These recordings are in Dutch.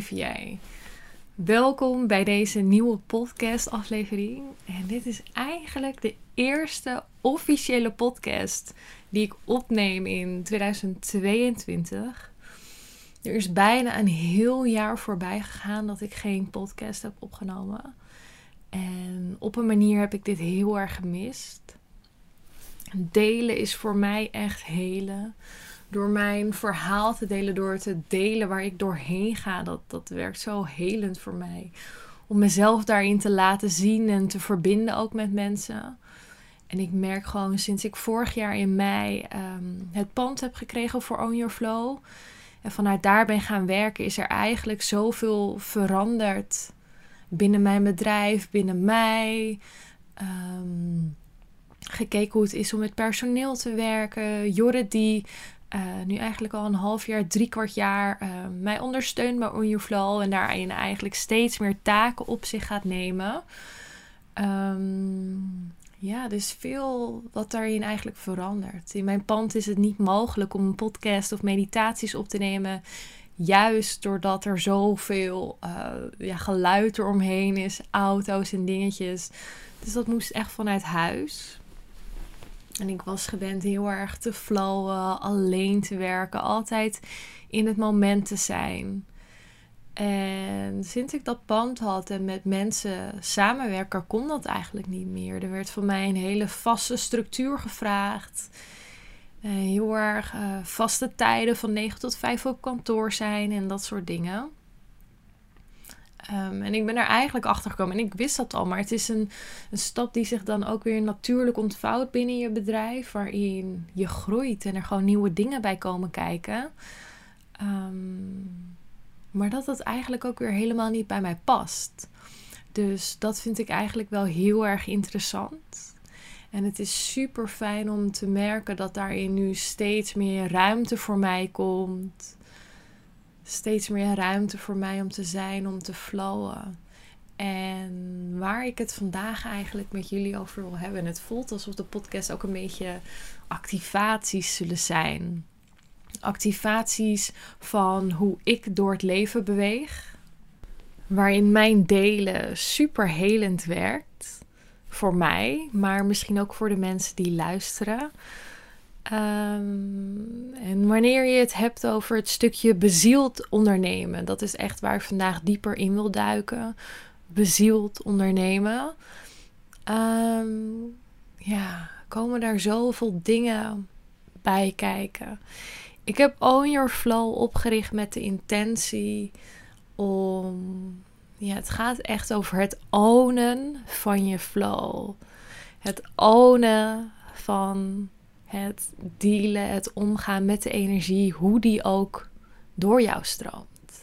Olivier. Welkom bij deze nieuwe podcast-aflevering. En dit is eigenlijk de eerste officiële podcast die ik opneem in 2022. Er is bijna een heel jaar voorbij gegaan dat ik geen podcast heb opgenomen. En op een manier heb ik dit heel erg gemist. Delen is voor mij echt helen door mijn verhaal te delen, door te delen waar ik doorheen ga, dat, dat werkt zo helend voor mij. Om mezelf daarin te laten zien en te verbinden ook met mensen. En ik merk gewoon sinds ik vorig jaar in mei ehm, het pand heb gekregen voor Own Your Flow. En vanuit daar ben gaan werken, is er eigenlijk zoveel veranderd binnen mijn bedrijf, binnen mij. Ehm, gekeken hoe het is om met personeel te werken. Jorrit die uh, nu eigenlijk al een half jaar, drie kwart jaar uh, mij ondersteunt bij On Your Flow. En daarin eigenlijk steeds meer taken op zich gaat nemen. Um, ja, dus veel wat daarin eigenlijk verandert. In mijn pand is het niet mogelijk om een podcast of meditaties op te nemen. Juist doordat er zoveel uh, ja, geluid eromheen is, auto's en dingetjes. Dus dat moest echt vanuit huis. En ik was gewend heel erg te flowen, alleen te werken, altijd in het moment te zijn. En sinds ik dat pand had en met mensen samenwerken, kon dat eigenlijk niet meer. Er werd van mij een hele vaste structuur gevraagd. Uh, heel erg uh, vaste tijden van 9 tot 5 op kantoor zijn en dat soort dingen. Um, en ik ben er eigenlijk achter gekomen. En ik wist dat al. Maar het is een, een stap die zich dan ook weer natuurlijk ontvouwt binnen je bedrijf. Waarin je groeit en er gewoon nieuwe dingen bij komen kijken. Um, maar dat dat eigenlijk ook weer helemaal niet bij mij past. Dus dat vind ik eigenlijk wel heel erg interessant. En het is super fijn om te merken dat daarin nu steeds meer ruimte voor mij komt steeds meer ruimte voor mij om te zijn, om te flowen. En waar ik het vandaag eigenlijk met jullie over wil hebben. En het voelt alsof de podcast ook een beetje activaties zullen zijn. Activaties van hoe ik door het leven beweeg. Waarin mijn delen super helend werkt. Voor mij, maar misschien ook voor de mensen die luisteren. Um, en wanneer je het hebt over het stukje bezield ondernemen, dat is echt waar ik vandaag dieper in wil duiken. Bezield ondernemen. Um, ja, komen daar zoveel dingen bij kijken. Ik heb Own Your Flow opgericht met de intentie om. Ja, het gaat echt over het ownen van je flow. Het ownen van het dealen, het omgaan met de energie, hoe die ook door jou stroomt.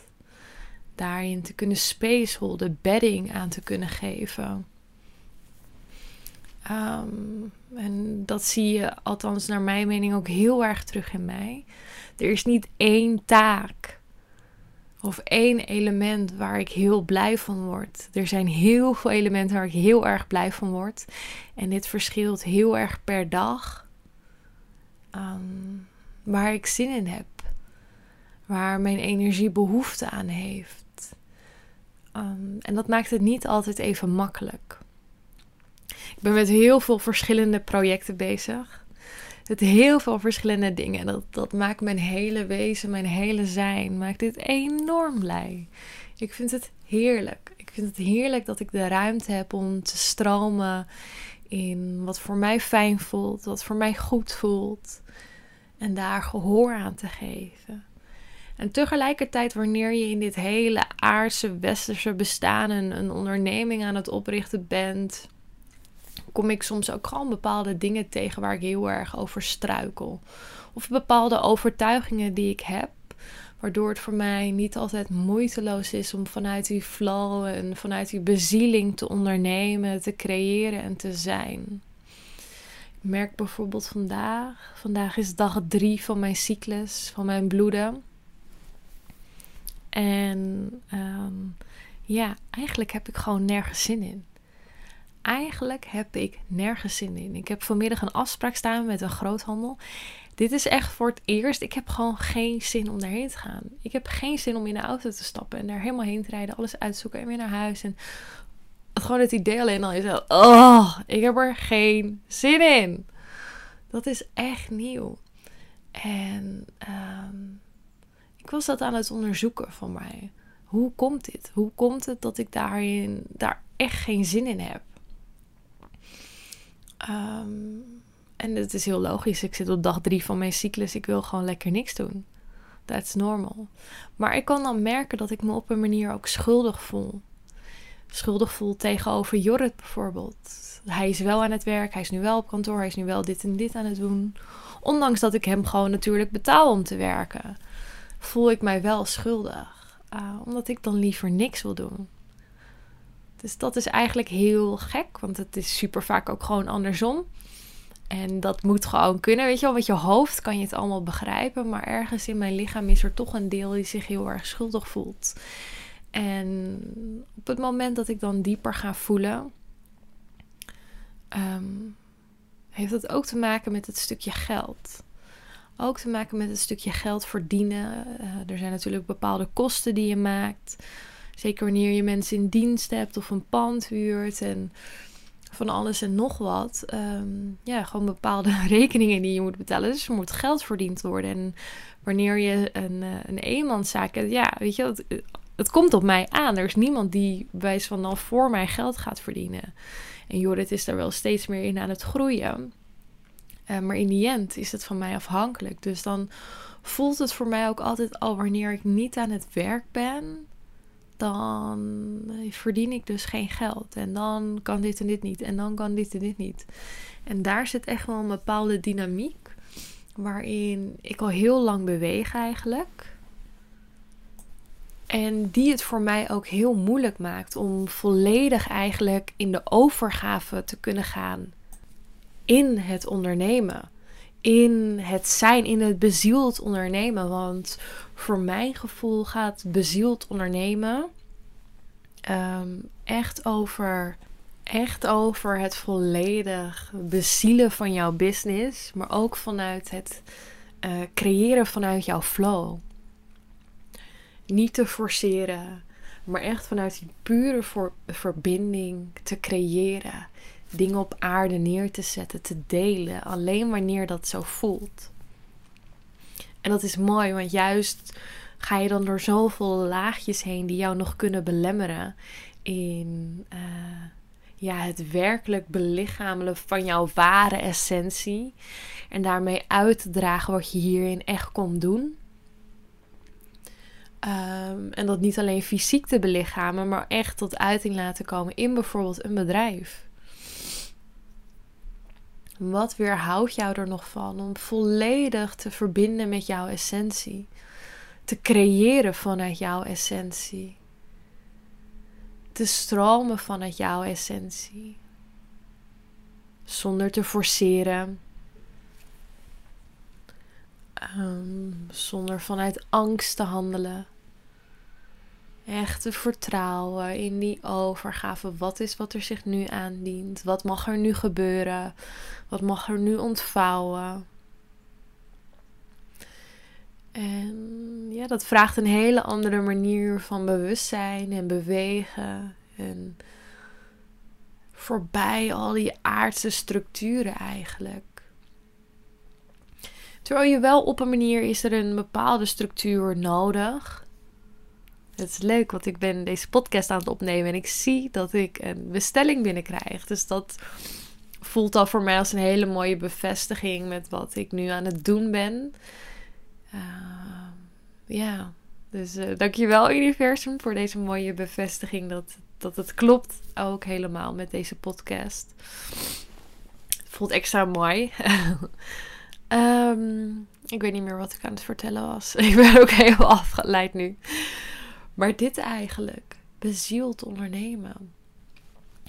Daarin te kunnen spaceholden, bedding aan te kunnen geven. Um, en dat zie je, althans naar mijn mening, ook heel erg terug in mij. Er is niet één taak of één element waar ik heel blij van word. Er zijn heel veel elementen waar ik heel erg blij van word. En dit verschilt heel erg per dag um, waar ik zin in heb. Waar mijn energie behoefte aan heeft. Um, en dat maakt het niet altijd even makkelijk. Ik ben met heel veel verschillende projecten bezig. Met heel veel verschillende dingen. Dat, dat maakt mijn hele wezen, mijn hele zijn, maakt dit enorm blij. Ik vind het heerlijk. Ik vind het heerlijk dat ik de ruimte heb om te stromen wat voor mij fijn voelt, wat voor mij goed voelt. En daar gehoor aan te geven. En tegelijkertijd, wanneer je in dit hele aardse westerse bestaan een, een onderneming aan het oprichten bent, kom ik soms ook gewoon bepaalde dingen tegen waar ik heel erg over struikel. Of bepaalde overtuigingen die ik heb, waardoor het voor mij niet altijd moeiteloos is om vanuit die flow en vanuit die bezieling te ondernemen, te creëren en te zijn. Ik merk bijvoorbeeld vandaag, vandaag is dag drie van mijn cyclus, van mijn bloeden. En um, ja, eigenlijk heb ik gewoon nergens zin in. Eigenlijk heb ik nergens zin in. Ik heb vanmiddag een afspraak staan met een groothandel. Dit is echt voor het eerst. Ik heb gewoon geen zin om daarheen te gaan. Ik heb geen zin om in de auto te stappen en daar helemaal heen te rijden, alles uitzoeken en weer naar huis. En gewoon het idee alleen al is, oh, ik heb er geen zin in. Dat is echt nieuw. En ehm, ik was dat aan het onderzoeken van mij. Hoe komt dit? Hoe komt het dat ik daarin daar echt geen zin in heb? Ehm, en het is heel logisch. Ik zit op dag drie van mijn cyclus. Ik wil gewoon lekker niks doen. That's normal. Maar ik kan dan merken dat ik me op een manier ook schuldig voel. Schuldig voel tegenover Jorrit bijvoorbeeld. Hij is wel aan het werk. Hij is nu wel op kantoor. Hij is nu wel dit en dit aan het doen. Ondanks dat ik hem gewoon natuurlijk betaal om te werken. Voel ik mij wel schuldig. Uh, omdat ik dan liever niks wil doen. Dus dat is eigenlijk heel gek, want het is super vaak ook gewoon andersom. En dat moet gewoon kunnen, weet je wel. Met je hoofd kan je het allemaal begrijpen, maar ergens in mijn lichaam is er toch een deel die zich heel erg schuldig voelt. En op het moment dat ik dan dieper ga voelen, ehm, heeft dat ook te maken met het stukje geld. Ook te maken met het stukje geld verdienen. Uh, er zijn natuurlijk bepaalde kosten die je maakt. Zeker wanneer je mensen in dienst hebt of een pand huurt en van alles en nog wat. Ehm, ja, gewoon bepaalde rekeningen die je moet betalen. Dus er moet geld verdiend worden. En wanneer je een, uh, een eenmanszaak hebt, ja, weet je, het, het komt op mij aan. Er is niemand die bij van voor mij geld gaat verdienen. En Jorrit is daar wel steeds meer in aan het groeien. Uh, maar in die end is het van mij afhankelijk. Dus dan voelt het voor mij ook altijd al wanneer ik niet aan het werk ben dan verdien ik dus geen geld. En dan kan dit en dit niet. En dan kan dit en dit niet. En daar zit echt wel een bepaalde dynamiek. Waarin ik al heel lang beweeg eigenlijk. En die het voor mij ook heel moeilijk maakt om volledig eigenlijk in de overgave te kunnen gaan in het ondernemen. In het zijn, in het bezield ondernemen. Want voor mijn gevoel gaat bezield ondernemen ehm, echt over. Echt over het volledig bezielen van jouw business, maar ook vanuit het uh, creëren vanuit jouw flow. Niet te forceren, maar echt vanuit die pure verbinding te creëren. Dingen op aarde neer te zetten, te delen, alleen wanneer dat zo voelt. En dat is mooi, want juist ga je dan door zoveel laagjes heen die jou nog kunnen belemmeren in uh, ja, het werkelijk belichamelen van jouw ware essentie. En daarmee uit te dragen wat je hierin echt komt doen. Um, en dat niet alleen fysiek te belichamen, maar echt tot uiting laten komen in bijvoorbeeld een bedrijf. Wat weerhoudt jou er nog van om volledig te verbinden met jouw essentie? Te creëren vanuit jouw essentie. Te stromen vanuit jouw essentie. Zonder te forceren. Um, zonder vanuit angst te handelen. Echt te vertrouwen in die overgave. Wat is wat er zich nu aandient? Wat mag er nu gebeuren? Wat mag er nu ontvouwen? En ja, dat vraagt een hele andere manier van bewustzijn en bewegen. En voorbij al die aardse structuren eigenlijk. Terwijl je wel op een manier is er een bepaalde structuur nodig. Het is leuk, want ik ben deze podcast aan het opnemen en ik zie dat ik een bestelling binnenkrijg. Dus dat voelt al voor mij als een hele mooie bevestiging met wat ik nu aan het doen ben. Uh, ja, dus uh, dankjewel universum voor deze mooie bevestiging dat, dat het klopt ook helemaal met deze podcast. Het voelt extra mooi. um, ik weet niet meer wat ik aan het vertellen was. Ik ben ook helemaal afgeleid nu. Maar dit eigenlijk, bezield ondernemen.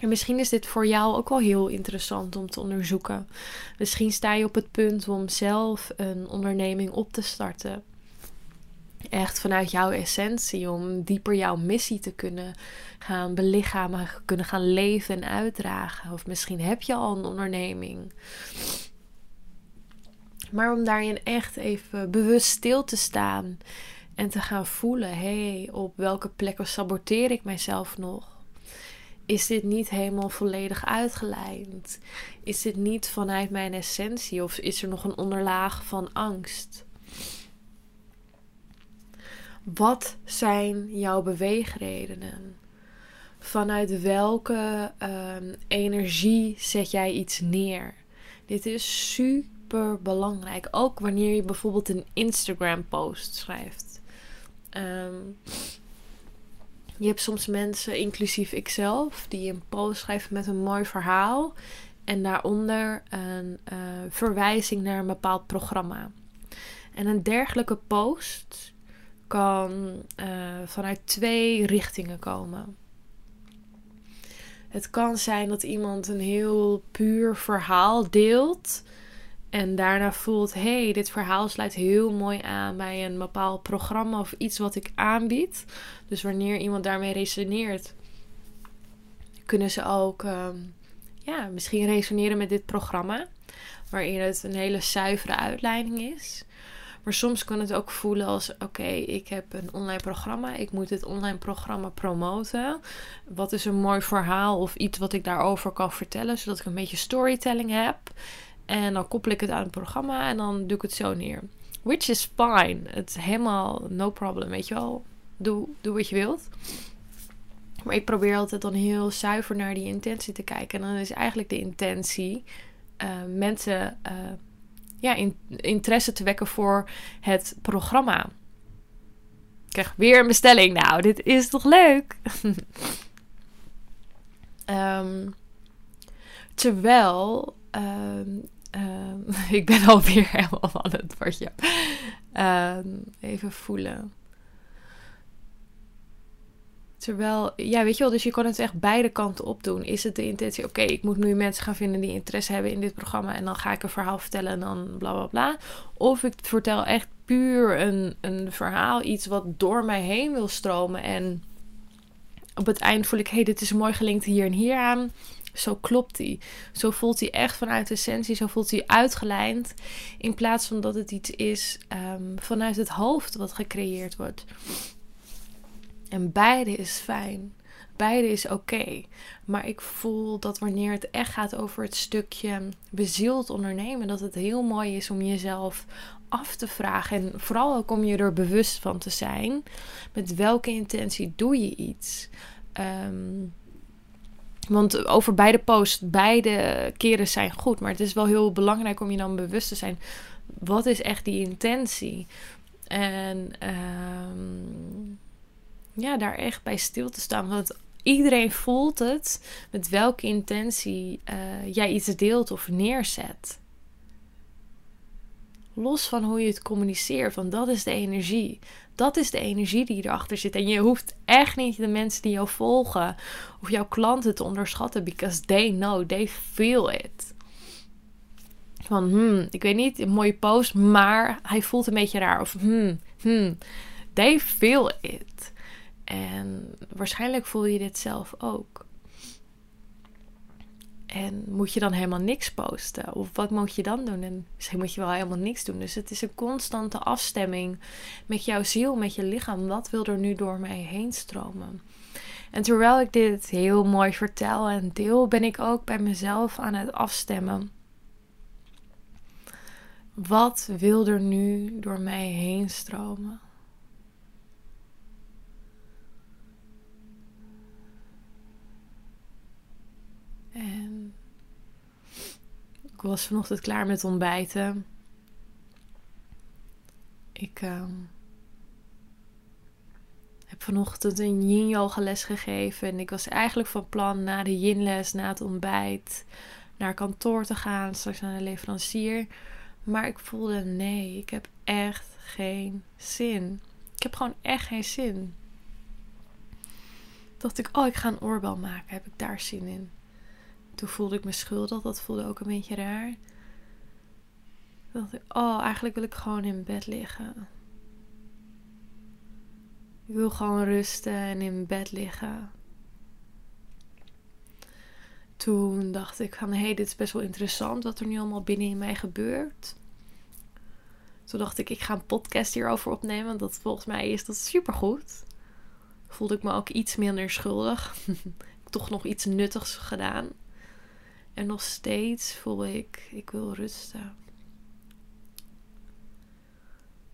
En misschien is dit voor jou ook wel heel interessant om te onderzoeken. Misschien sta je op het punt om zelf een onderneming op te starten. Echt vanuit jouw essentie, om dieper jouw missie te kunnen gaan belichamen, kunnen gaan leven en uitdragen. Of misschien heb je al een onderneming. Maar om daarin echt even bewust stil te staan en te gaan voelen: hé, hey, op welke plekken saboteer ik mijzelf nog? Is dit niet helemaal volledig uitgelijnd? Is dit niet vanuit mijn essentie of is er nog een onderlaag van angst? Wat zijn jouw beweegredenen? Vanuit welke um, energie zet jij iets neer? Dit is super belangrijk. Ook wanneer je bijvoorbeeld een Instagram-post schrijft. Um, je hebt soms mensen, inclusief ikzelf, die een post schrijven met een mooi verhaal. En daaronder een uh, verwijzing naar een bepaald programma. En een dergelijke post kan uh, vanuit twee richtingen komen. Het kan zijn dat iemand een heel puur verhaal deelt. En daarna voelt, hé, hey, dit verhaal sluit heel mooi aan bij een bepaald programma of iets wat ik aanbied. Dus wanneer iemand daarmee resoneert, kunnen ze ook um, ja, misschien resoneren met dit programma. Waarin het een hele zuivere uitleiding is. Maar soms kan het ook voelen als: oké, ik heb een online programma. Ik moet dit online programma promoten. Wat is een mooi verhaal of iets wat ik daarover kan vertellen, zodat ik een beetje storytelling heb. En dan koppel ik het aan het programma en dan doe ik het zo neer. Which is fine. Het is helemaal no problem, weet je wel. Doe, doe wat je wilt. Maar ik probeer altijd dan heel zuiver naar die intentie te kijken. En dan is eigenlijk de intentie uh, mensen uh, ja, in, interesse te wekken voor het programma. Ik krijg weer een bestelling. Nou, dit is toch leuk? um, terwijl um, ik ben alweer helemaal van het woordje. Uh, even voelen. Terwijl, ja, weet je wel, dus je kan het echt beide kanten op doen. Is het de intentie, oké, ik moet nu mensen gaan vinden die interesse hebben in dit programma en dan ga ik een verhaal vertellen en dan bla bla bla. Of ik vertel echt puur een, een verhaal, iets wat door mij heen wil stromen en op het eind voel ik, hé, hey, dit is mooi gelinkt hier en hier aan. Zo klopt hij. Zo voelt hij echt vanuit de essentie. Zo voelt hij uitgelijnd. In plaats van dat het iets is um, vanuit het hoofd wat gecreëerd wordt. En beide is fijn. Beide is oké. Maar ik voel dat wanneer het echt gaat over het stukje bezield ondernemen, dat het heel mooi is om jezelf af te vragen. En vooral ook om je er bewust van te zijn. Met welke intentie doe je iets? Um, want over beide posts, beide keren zijn goed. Maar het is wel heel belangrijk om je dan bewust te zijn. Wat is echt die intentie? En um, ja, daar echt bij stil te staan. Want iedereen voelt het met welke intentie uh, jij iets deelt of neerzet. Los van hoe je het communiceert, want dat is de energie. Dat is de energie die erachter zit. En je hoeft echt niet de mensen die jou volgen of jouw klanten te onderschatten, because they know, they feel it. Van, hmm, ik weet niet, een mooie post, maar hij voelt een beetje raar. Of, hmm, hmm, they feel it. En waarschijnlijk voel je dit zelf ook. En moet je dan helemaal niks posten? Of wat moet je dan doen? En misschien moet je wel helemaal niks doen. Dus het is een constante afstemming met jouw ziel, met je lichaam. Wat wil er nu door mij heen stromen? En terwijl ik dit heel mooi vertel en deel, ben ik ook bij mezelf aan het afstemmen. Wat wil er nu door mij heen stromen? En ik was vanochtend klaar met ontbijten. Ik uh, heb vanochtend een yin yoga les gegeven. En ik was eigenlijk van plan na de yin les, na het ontbijt, naar kantoor te gaan. Straks naar de leverancier. Maar ik voelde nee, ik heb echt geen zin. Ik heb gewoon echt geen zin. Dacht ik, oh, ik ga een oorbel maken. Heb ik daar zin in? Toen voelde ik me schuldig. Dat voelde ook een beetje raar. Dacht ik, oh, eigenlijk wil ik gewoon in bed liggen. Ik wil gewoon rusten en in bed liggen. Toen dacht ik van, hé, hey, dit is best wel interessant wat er nu allemaal binnen in mij gebeurt. Toen dacht ik, ik ga een podcast hierover opnemen. Want dat volgens mij is dat supergoed. Voelde ik me ook iets minder schuldig. Toch nog iets nuttigs gedaan. En nog steeds voel ik, ik wil rusten.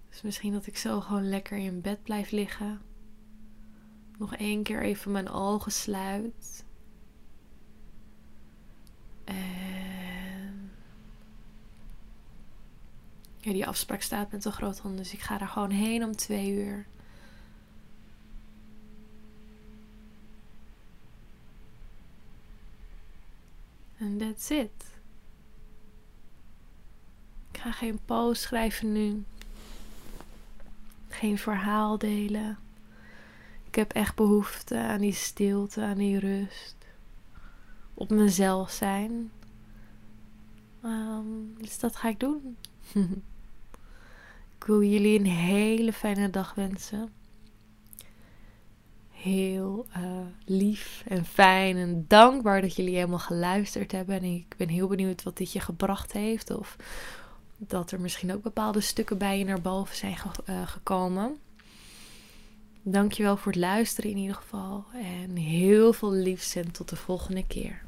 Dus misschien dat ik zo gewoon lekker in bed blijf liggen. Nog één keer even mijn ogen sluit. En ja, die afspraak staat met de groothond, dus ik ga daar gewoon heen om twee uur. That's it. Ik ga geen post schrijven nu. Geen verhaal delen. Ik heb echt behoefte aan die stilte, aan die rust. Op mezelf zijn. Um, dus dat ga ik doen. ik wil jullie een hele fijne dag wensen. Heel uh, lief en fijn en dankbaar dat jullie helemaal geluisterd hebben. En ik ben heel benieuwd wat dit je gebracht heeft. Of dat er misschien ook bepaalde stukken bij je naar boven zijn ge uh, gekomen. Dankjewel voor het luisteren in ieder geval. En heel veel liefs en tot de volgende keer.